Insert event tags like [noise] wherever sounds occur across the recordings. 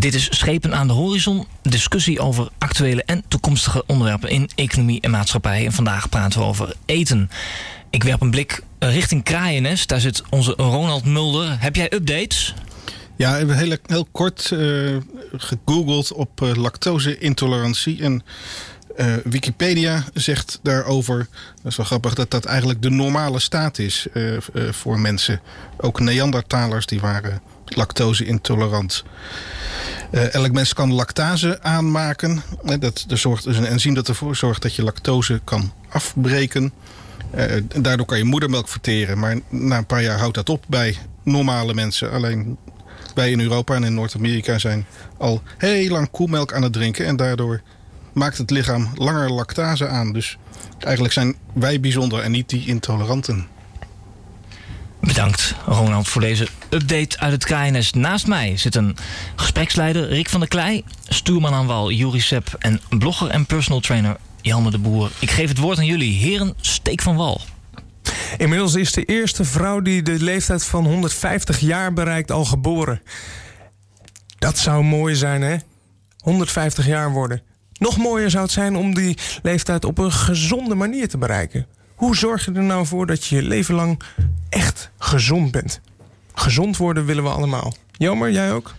Dit is Schepen aan de Horizon, discussie over actuele en toekomstige onderwerpen in economie en maatschappij. En vandaag praten we over eten. Ik werp een blik richting Kraaiennest. Daar zit onze Ronald Mulder. Heb jij updates? Ja, we hebben heel, heel kort uh, gegoogeld op uh, lactose-intolerantie. En uh, Wikipedia zegt daarover, dat is wel grappig, dat dat eigenlijk de normale staat is voor mensen. Ook Neandertalers die waren lactose-intolerant. Elk mens kan lactase aanmaken. dat, er zorgt, dus een enzym dat ervoor zorgt dat je lactose kan afbreken. daardoor kan je moedermelk verteren. Maar na een paar jaar houdt dat op bij normale mensen. Alleen wij in Europa en in Noord-Amerika zijn al heel lang koemelk aan het drinken. En daardoor maakt het lichaam langer lactase aan. Dus eigenlijk zijn wij bijzonder en niet die intoleranten. Bedankt, Ronald, voor deze update uit het KNS. Naast mij zit een gespreksleider, Rick van der Klei, stuurman aan wal, Juri en blogger en personal trainer Janne de Boer. Ik geef het woord aan jullie. Heren, steek van wal. Inmiddels is de eerste vrouw die de leeftijd van 150 jaar bereikt al geboren. Dat zou mooi zijn, hè? 150 jaar worden. Nog mooier zou het zijn om die leeftijd op een gezonde manier te bereiken. Hoe zorg je er nou voor dat je je leven lang echt gezond bent? Gezond worden willen we allemaal. Jammer, jij ook?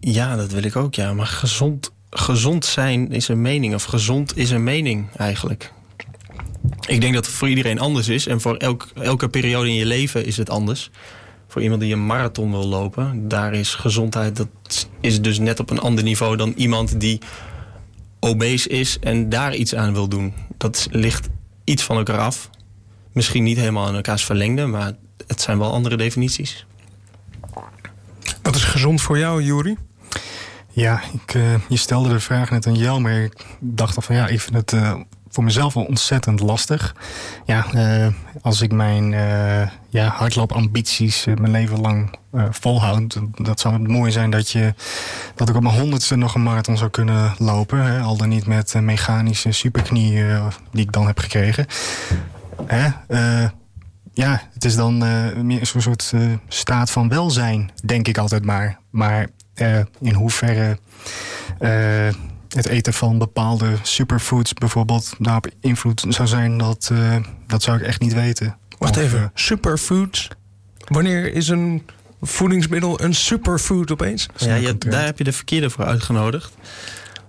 Ja, dat wil ik ook, ja. Maar gezond, gezond zijn is een mening. Of gezond is een mening eigenlijk. Ik denk dat het voor iedereen anders is. En voor elk, elke periode in je leven is het anders. Voor iemand die een marathon wil lopen, daar is gezondheid... dat is dus net op een ander niveau dan iemand die obese is... en daar iets aan wil doen. Dat ligt iets van elkaar af. Misschien niet helemaal in elkaars verlengde... maar het zijn wel andere definities. Wat is gezond voor jou, Juri? Ja, ik, uh, je stelde de vraag net aan jou, maar ik dacht al van ja, ik vind het uh, voor mezelf wel ontzettend lastig. Ja, uh, als ik mijn uh, ja, hardloopambities uh, mijn leven lang volhoud, dat zou het mooi zijn dat, je, dat ik op mijn honderdste nog een marathon zou kunnen lopen. Hè? Al dan niet met mechanische superknie die ik dan heb gekregen. Hè? ja, het is dan meer een soort staat van welzijn, denk ik altijd maar. Maar in hoeverre het eten van bepaalde superfoods bijvoorbeeld daarop invloed zou zijn, dat, uh, dat zou ik echt niet weten. Wacht even, uh, superfoods? Wanneer is een voedingsmiddel een superfood opeens? Ja, ja, daar heb je de verkeerde voor uitgenodigd.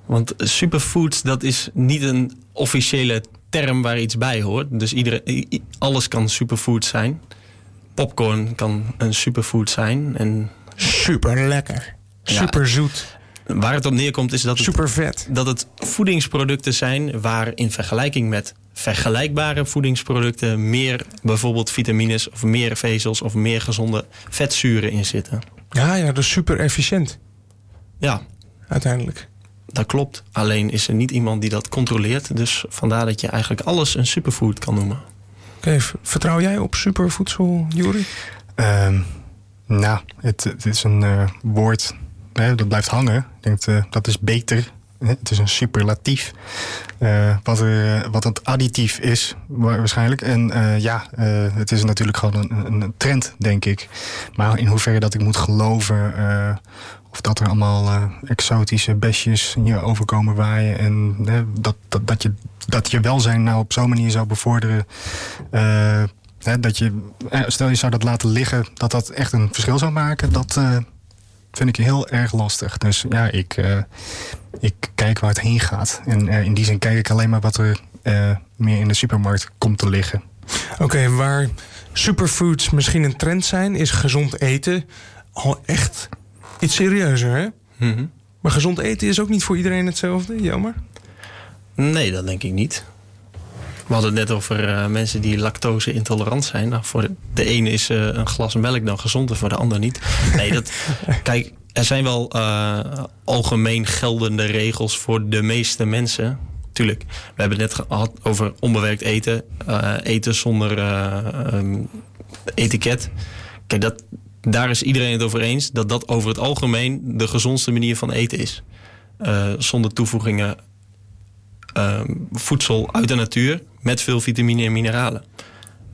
Want superfoods, dat is niet een officiële term waar iets bij hoort. Dus iedereen, alles kan superfood zijn. Popcorn kan een superfood zijn. En super lekker. Super zoet. Waar het op neerkomt is dat het, Super vet. dat het voedingsproducten zijn waar in vergelijking met vergelijkbare voedingsproducten meer bijvoorbeeld vitamines of meer vezels of meer gezonde vetzuren in zitten. Ja, ja, dus super efficiënt. Ja. Uiteindelijk. Dat klopt. Alleen is er niet iemand die dat controleert. Dus vandaar dat je eigenlijk alles een superfood kan noemen. Oké, vertrouw jij op supervoedsel, Juri? Um, nou, het, het, is een uh, woord dat blijft hangen. Ik denk dat is beter. Het is een superlatief. Uh, wat, wat het additief is, waarschijnlijk. En uh, ja, het is natuurlijk gewoon een, een, trend, denk ik. Maar in hoeverre dat ik moet geloven. of dat er allemaal exotische besjes je overkomen waaien. En dat, dat, dat, je, dat je welzijn nou op zo'n manier zou bevorderen. dat je, stel je zou dat laten liggen, dat dat echt een verschil zou maken. Dat, vind ik heel erg lastig. Dus ja, ik, uh, ik kijk waar het heen gaat. En uh, in die zin kijk ik alleen maar wat er uh, meer in de supermarkt komt te liggen. Oké, okay, waar superfoods misschien een trend zijn, is gezond eten al echt iets serieuzer, hè? Mm -hmm. Maar gezond eten is ook niet voor iedereen hetzelfde, jammer? Nee, dat denk ik niet. We hadden het net over uh, mensen die lactose intolerant zijn. Nou, voor de, de ene is uh, een glas melk dan gezonder, voor de ander niet. Nee, dat, [laughs] kijk, er zijn wel uh, algemeen geldende regels voor de meeste mensen. Tuurlijk, we hebben het net gehad over onbewerkt eten. eten zonder um, etiket. Kijk, dat, daar is iedereen het over eens dat dat over het algemeen de gezondste manier van eten is. zonder toevoegingen uh, voedsel uit de natuur met veel vitamine en mineralen.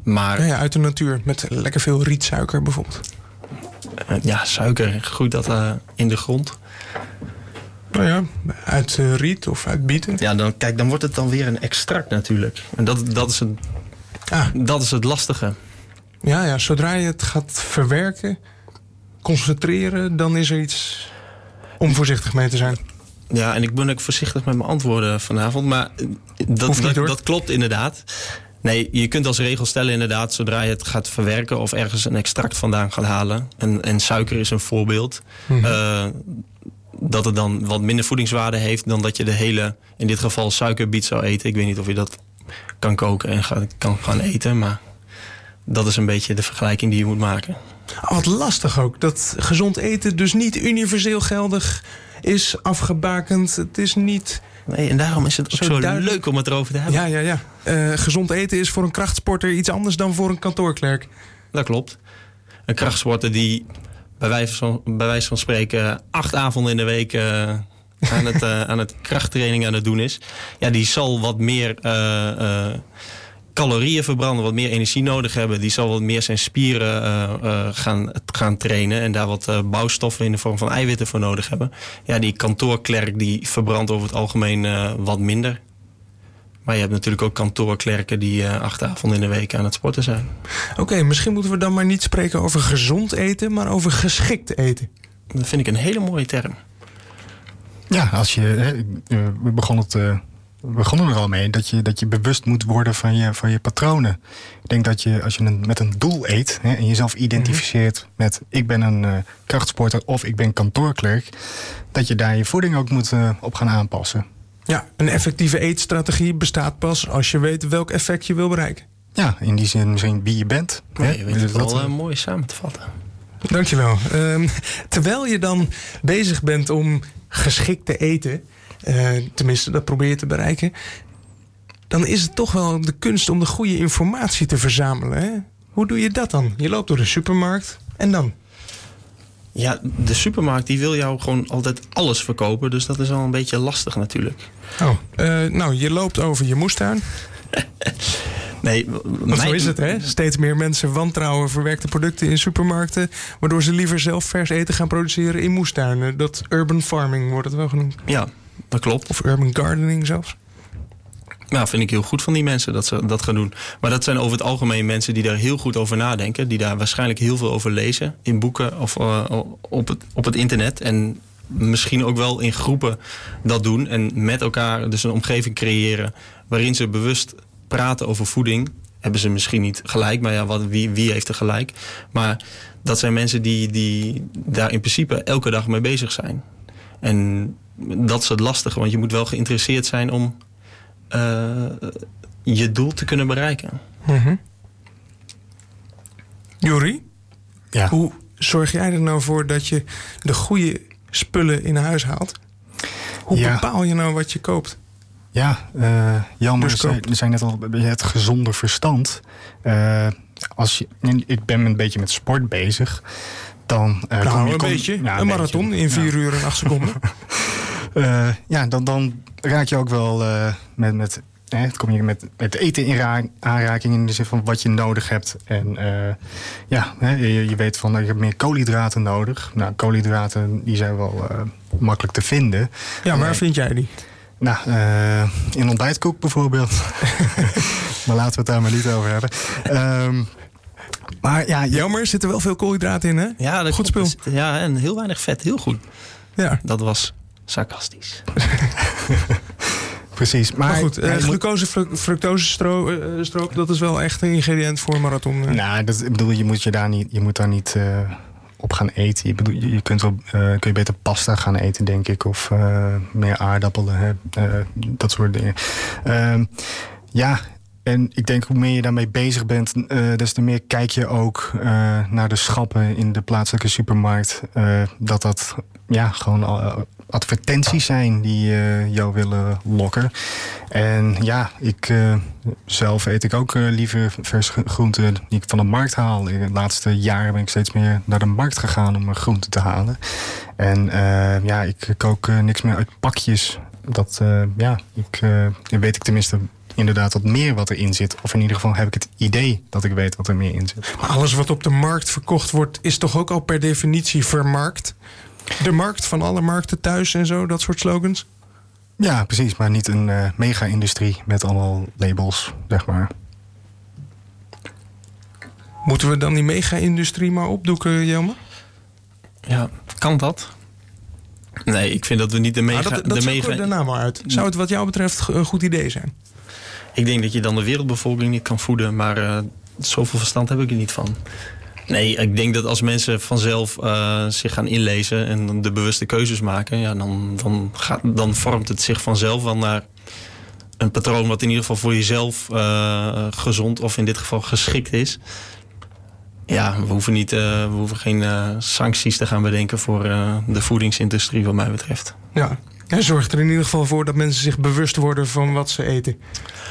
Maar, ja, ja, uit de natuur met lekker veel rietsuiker bijvoorbeeld. eh, ja, suiker groeit dat eh, in de grond. Nou ja, uit eh, riet of uit bieten. Ja, dan, kijk, dan wordt het dan weer een extract natuurlijk. En dat, dat, is, het, Ah, dat is het lastige. ja, ja, zodra je het gaat verwerken, concentreren, dan is er iets om voorzichtig mee te zijn. Ja, en ik ben ook voorzichtig met mijn antwoorden vanavond. Maar eh, dat, niet, dat, klopt inderdaad. Nee, je kunt als regel stellen inderdaad... zodra je het gaat verwerken of ergens een extract vandaan gaat halen... en, en suiker is een voorbeeld... Mhm. eh, dat het dan wat minder voedingswaarde heeft... dan dat je de hele, in dit geval suikerbiet zou eten. Ik weet niet of je dat kan koken en kan gaan eten... maar dat is een beetje de vergelijking die je moet maken. Oh, wat lastig ook. Dat gezond eten dus niet universeel geldig is, afgebakend. Het is niet... Nee, en daarom is het ook Zo leuk om het erover te hebben. Ja, ja, ja. Eh, gezond eten is voor een krachtsporter iets anders dan voor een kantoorklerk. Dat klopt. Een krachtsporter die bij wijze van, bij wijze van spreken acht avonden in de week eh, aan, het, eh, aan het krachttraining aan het doen is. Ja, die zal wat meer calorieën verbranden, wat meer energie nodig hebben. Die zal wat meer zijn spieren eh, eh, gaan, gaan trainen en daar wat eh, bouwstoffen in de vorm van eiwitten voor nodig hebben. Ja, die kantoorklerk die verbrandt over het algemeen eh, wat minder. Maar je hebt natuurlijk ook kantoorklerken die acht avonden in de week aan het sporten zijn. Oké, misschien moeten we dan maar niet spreken over gezond eten, maar over geschikt eten. Dat vind ik een hele mooie term. Ja, als je, hè, eh, we, begonnen het, eh, we begonnen er al mee dat je, dat je bewust moet worden van je, van je patronen. Ik denk dat je als je een, met een doel eet hè, en jezelf identificeert met ik ben een eh, krachtsporter of ik ben kantoorklerk, dat je daar je voeding ook moet eh, op gaan aanpassen. Ja, een effectieve eetstrategie bestaat pas als je weet welk effect je wil bereiken. Ja, in die zin misschien wie je bent. Ja, hè. je weet het dat, wel eh, mooi samen te vatten. Dankjewel. Ehm terwijl je dan bezig bent om geschikt te eten, tenminste dat probeer je te bereiken, dan is het toch wel de kunst om de goede informatie te verzamelen. Hè? Hoe doe je dat dan? Je loopt door de supermarkt en dan? Ja, de supermarkt die wil jou gewoon altijd alles verkopen. Dus dat is al een beetje lastig natuurlijk. Oh, eh, nou, je loopt over je moestuin. [laughs] Nee, Want zo is het, hè? Steeds meer mensen wantrouwen verwerkte producten in supermarkten, waardoor ze liever zelf vers eten gaan produceren in moestuinen. Dat urban farming wordt het wel genoemd. Ja, dat klopt. Of urban gardening zelfs. Nou, vind ik heel goed van die mensen dat ze dat gaan doen. Maar dat zijn over het algemeen mensen die daar heel goed over nadenken. Die daar waarschijnlijk heel veel over lezen. In boeken of eh, op, het, op het internet. En misschien ook wel in groepen dat doen. En met elkaar dus een omgeving creëren waarin ze bewust praten over voeding. Hebben ze misschien niet gelijk, maar ja, wat, wie, wie heeft er gelijk? Maar dat zijn mensen die, die daar in principe elke dag mee bezig zijn. En dat is het lastige, want je moet wel geïnteresseerd zijn om eh, je doel te kunnen bereiken. Mhm. Jori, ja. hoe zorg jij er nou voor dat je de goede spullen in huis haalt? Hoe Ja. bepaal je nou wat je koopt? Ja, eh Jelmer Dus zei, zei net al het gezonde verstand. Eh, als je, ik ben een beetje met sport bezig. Dan, eh, kom nou, je, een kom- beetje. Ja, een marathon beetje. in 4 uur en 8 seconden. [laughs] Eh, ja, dan, dan raak je ook wel eh, met, met, hè, kom je met, met eten in ra- aanraking in de zin van wat je nodig hebt. En eh, ja, hè, je, je weet van, ik heb meer koolhydraten nodig. Nou, koolhydraten die zijn wel eh, makkelijk te vinden. Ja, waar Nee. vind jij die? Nou, eh, in ontbijtkoek bijvoorbeeld. [laughs] maar laten we het daar maar niet over hebben. Ehm, maar ja, je- Jammer, zit er wel veel koolhydraten in, hè? Ja, dat Goed spul. Ja, en heel weinig vet. Heel goed. Ja. Dat was sarcastisch. [laughs] precies. Maar, Maar goed, eh, glucose, fru- fructose stro- eh, stroop, dat is wel echt een ingrediënt voor een marathon. eh. Nou, dat, ik bedoel, je moet, je daar niet, je moet daar niet eh, op gaan eten. Je, bedoel, je, kunt wel, eh, kun je beter pasta gaan eten, denk ik. Of eh, meer aardappelen, hè, eh, dat soort dingen. Ehm, ja, en ik denk hoe meer je daarmee bezig bent... eh, des te meer kijk je ook eh, naar de schappen in de plaatselijke supermarkt. eh, dat dat ja, gewoon eh, advertenties zijn die eh, jou willen lokken. En ja, ik eh, zelf eet ik ook eh, liever verse groenten die ik van de markt haal. In de laatste jaren ben ik steeds meer naar de markt gegaan om groenten te halen. En ja, ik kook niks meer uit pakjes. Dat, ja, ik, weet ik tenminste inderdaad wat meer wat erin zit. Of in ieder geval heb ik het idee dat ik weet wat er meer in zit. Alles wat op de markt verkocht wordt, is toch ook al per definitie vermarkt? De markt van alle markten thuis en zo, dat soort slogans? Ja, precies. Maar niet een uh, mega-industrie met allemaal labels, zeg maar. Moeten we dan die mega-industrie maar opdoeken, Jelmer? Ja, kan dat? Nee, ik vind dat we niet de mega... Maar dat dat de mega... daarna maar uit. Zou het wat jou betreft een goed idee zijn? Ik denk dat je dan de wereldbevolking niet kan voeden, maar uh, zoveel verstand heb ik er niet van. Nee, ik denk dat als mensen vanzelf uh, zich gaan inlezen en de bewuste keuzes maken, ja, dan, dan, vormt het zich vanzelf wel naar een patroon wat in ieder geval voor jezelf uh, gezond of in dit geval geschikt is. Ja, we hoeven, niet, uh, we hoeven geen sancties te gaan bedenken voor de voedingsindustrie, wat mij betreft. Ja, en zorgt er in ieder geval voor dat mensen zich bewust worden van wat ze eten.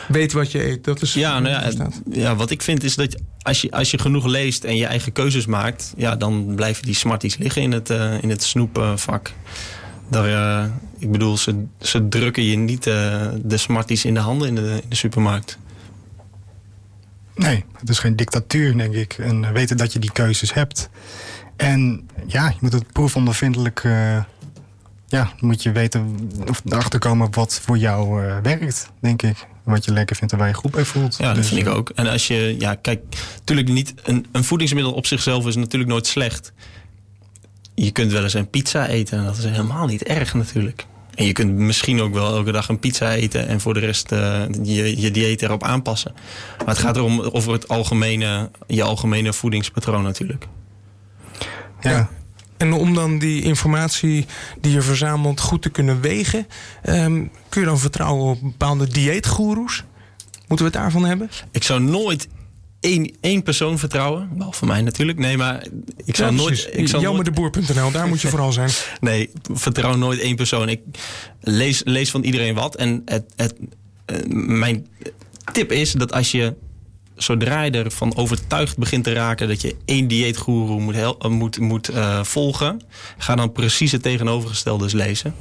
Weet wat je eet. Dat is ja, nou ja, ja, wat ik vind is dat als je, als je genoeg leest en je eigen keuzes maakt, ja, dan blijven die smarties liggen in het, uh, in het snoepvak. Daar, uh, ik bedoel, ze, ze drukken je niet uh, de smarties in de handen in de, in de supermarkt. Nee, het is geen dictatuur, denk ik. En weten dat je die keuzes hebt. En ja, je moet het proefondervindelijk ja, moet je weten of erachter komen wat voor jou uh, werkt, denk ik. Wat je lekker vindt en waar je goed bij voelt. Ja, dat dus, vind ik ook. En als je, ja, kijk, natuurlijk niet. Een, een voedingsmiddel op zichzelf is natuurlijk nooit slecht. Je kunt wel eens een pizza eten en dat is helemaal niet erg natuurlijk. En je kunt misschien ook wel elke dag een pizza eten en voor de rest uh, je, je dieet erop aanpassen. Maar het gaat erom over het algemene, je algemene voedingspatroon natuurlijk. ja. En om dan die informatie die je verzamelt goed te kunnen wegen, um, kun je dan vertrouwen op bepaalde dieetgoeroes? Moeten we het daarvan hebben? Ik zou nooit één, één persoon vertrouwen. Wel voor mij natuurlijk. Nee, maar ik zou nooit. Ik zou daar moet je [laughs] vooral zijn. Nee, vertrouw nooit één persoon. Ik lees, lees van iedereen wat. En het, het, uh, mijn tip is dat als je zodra je ervan overtuigd begint te raken dat je één dieetgoeroe moet, eh, moet, moet uh, volgen, ga dan precies het tegenovergestelde lezen.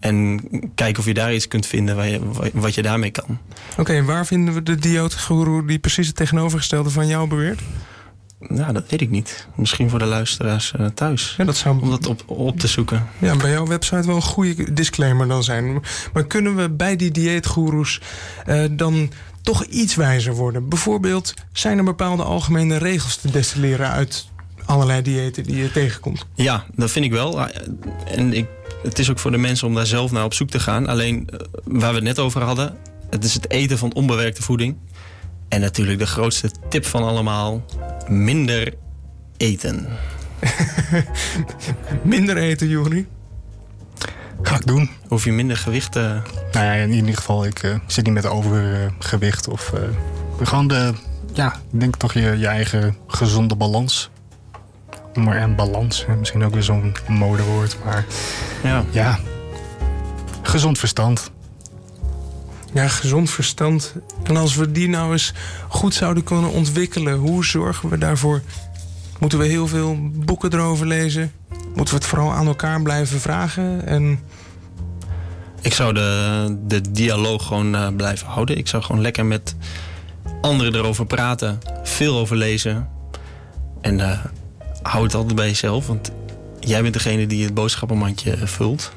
En kijk of je daar iets kunt vinden waar je, wat je daarmee kan. Oké, waar vinden we de dieetgoeroe die precies het tegenovergestelde van jou beweert? Nou, dat weet ik niet. Misschien voor de luisteraars uh, thuis. Ja, dat zou... Om dat op, op te zoeken. Ja, bij jouw website wel een goede disclaimer dan zijn. Maar kunnen we bij die dieetgoeroes uh, dan toch iets wijzer worden? Bijvoorbeeld, zijn er bepaalde algemene regels te destilleren uit allerlei diëten die je tegenkomt? Ja, dat vind ik wel. En ik, het is ook voor de mensen om daar zelf naar op zoek te gaan. Alleen, eh, waar we het net over hadden, het is het eten van onbewerkte voeding. En natuurlijk de grootste tip van allemaal: minder eten. [laughs] minder eten, Jori? Ga ik doen. Hoef je minder gewicht te... Nou ja, in ieder geval, ik uh, zit niet met overgewicht. of uh, gewoon de, ja, ik denk toch je, je eigen gezonde balans. Maar en balans, misschien ook weer zo'n modewoord. Maar ja. ja, gezond verstand. Ja, gezond verstand. En als we die nou eens goed zouden kunnen ontwikkelen, hoe zorgen we daarvoor? Moeten we heel veel boeken erover lezen? Moeten we het vooral aan elkaar blijven vragen? En... Ik zou de, de dialoog gewoon uh, blijven houden. Ik zou gewoon lekker met anderen erover praten. Veel over lezen. En uh, hou het altijd bij jezelf. Want jij bent degene die het boodschappenmandje vult.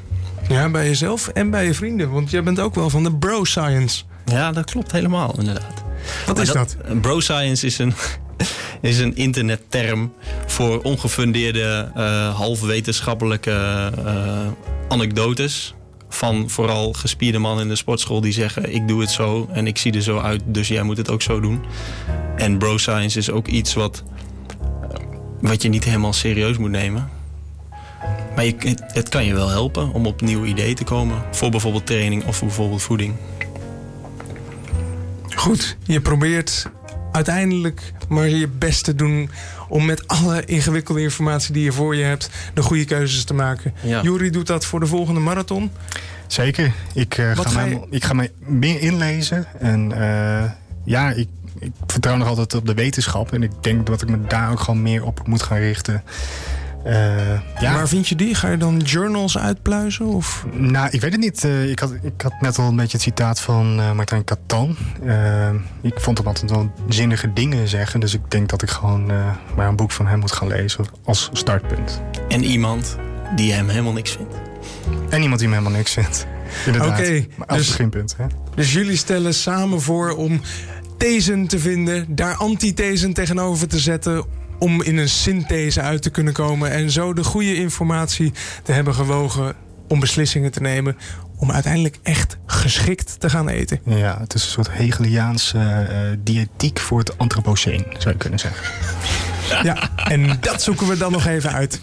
Ja, bij jezelf en bij je vrienden. Want jij bent ook wel van de bro science. Ja, dat klopt helemaal, inderdaad. Wat is dat? dat? Bro science is een, [laughs] is een internetterm voor ongefundeerde, uh, half wetenschappelijke uh, anekdotes. Van vooral gespierde mannen in de sportschool die zeggen: Ik doe het zo en ik zie er zo uit, dus jij moet het ook zo doen. En bro science is ook iets wat, wat je niet helemaal serieus moet nemen. Maar je, het, het, kan je wel helpen om op nieuwe ideeën te komen. Voor bijvoorbeeld training of voor bijvoorbeeld voeding. Goed, je probeert uiteindelijk maar je best te doen om met alle ingewikkelde informatie die je voor je hebt de goede keuzes te maken. Ja. Jury doet dat voor de volgende marathon. Zeker. Ik, uh, ga, mij, ik ga mij meer inlezen. En uh, ja, ik, ik, vertrouw nog altijd op de wetenschap. En ik denk dat ik me daar ook gewoon meer op moet gaan richten. Eh, ja, Waar vind je die? Ga je dan journals uitpluizen? Of? Nou, ik weet het niet. Eh, ik, had, ik had net al een beetje het citaat van eh Martijn Catan. Eh, ik vond hem altijd wel zinnige dingen zeggen. Dus ik denk dat ik gewoon eh, maar een boek van hem moet gaan lezen als startpunt. En iemand die hem helemaal niks vindt. En iemand die me helemaal niks vindt. Inderdaad. Oké, Maar als dus- beginpunt. Hè? Dus jullie stellen samen voor om thesen te vinden, daar antithesen tegenover te zetten. Om in een synthese uit te kunnen komen. En zo de goede informatie te hebben gewogen om beslissingen te nemen. Om uiteindelijk echt geschikt te gaan eten. Ja, het is een soort Hegeliaanse eh, diëtiek voor het antropoceen, zou je kunnen zeggen. Ja, en dat zoeken we dan nog even uit.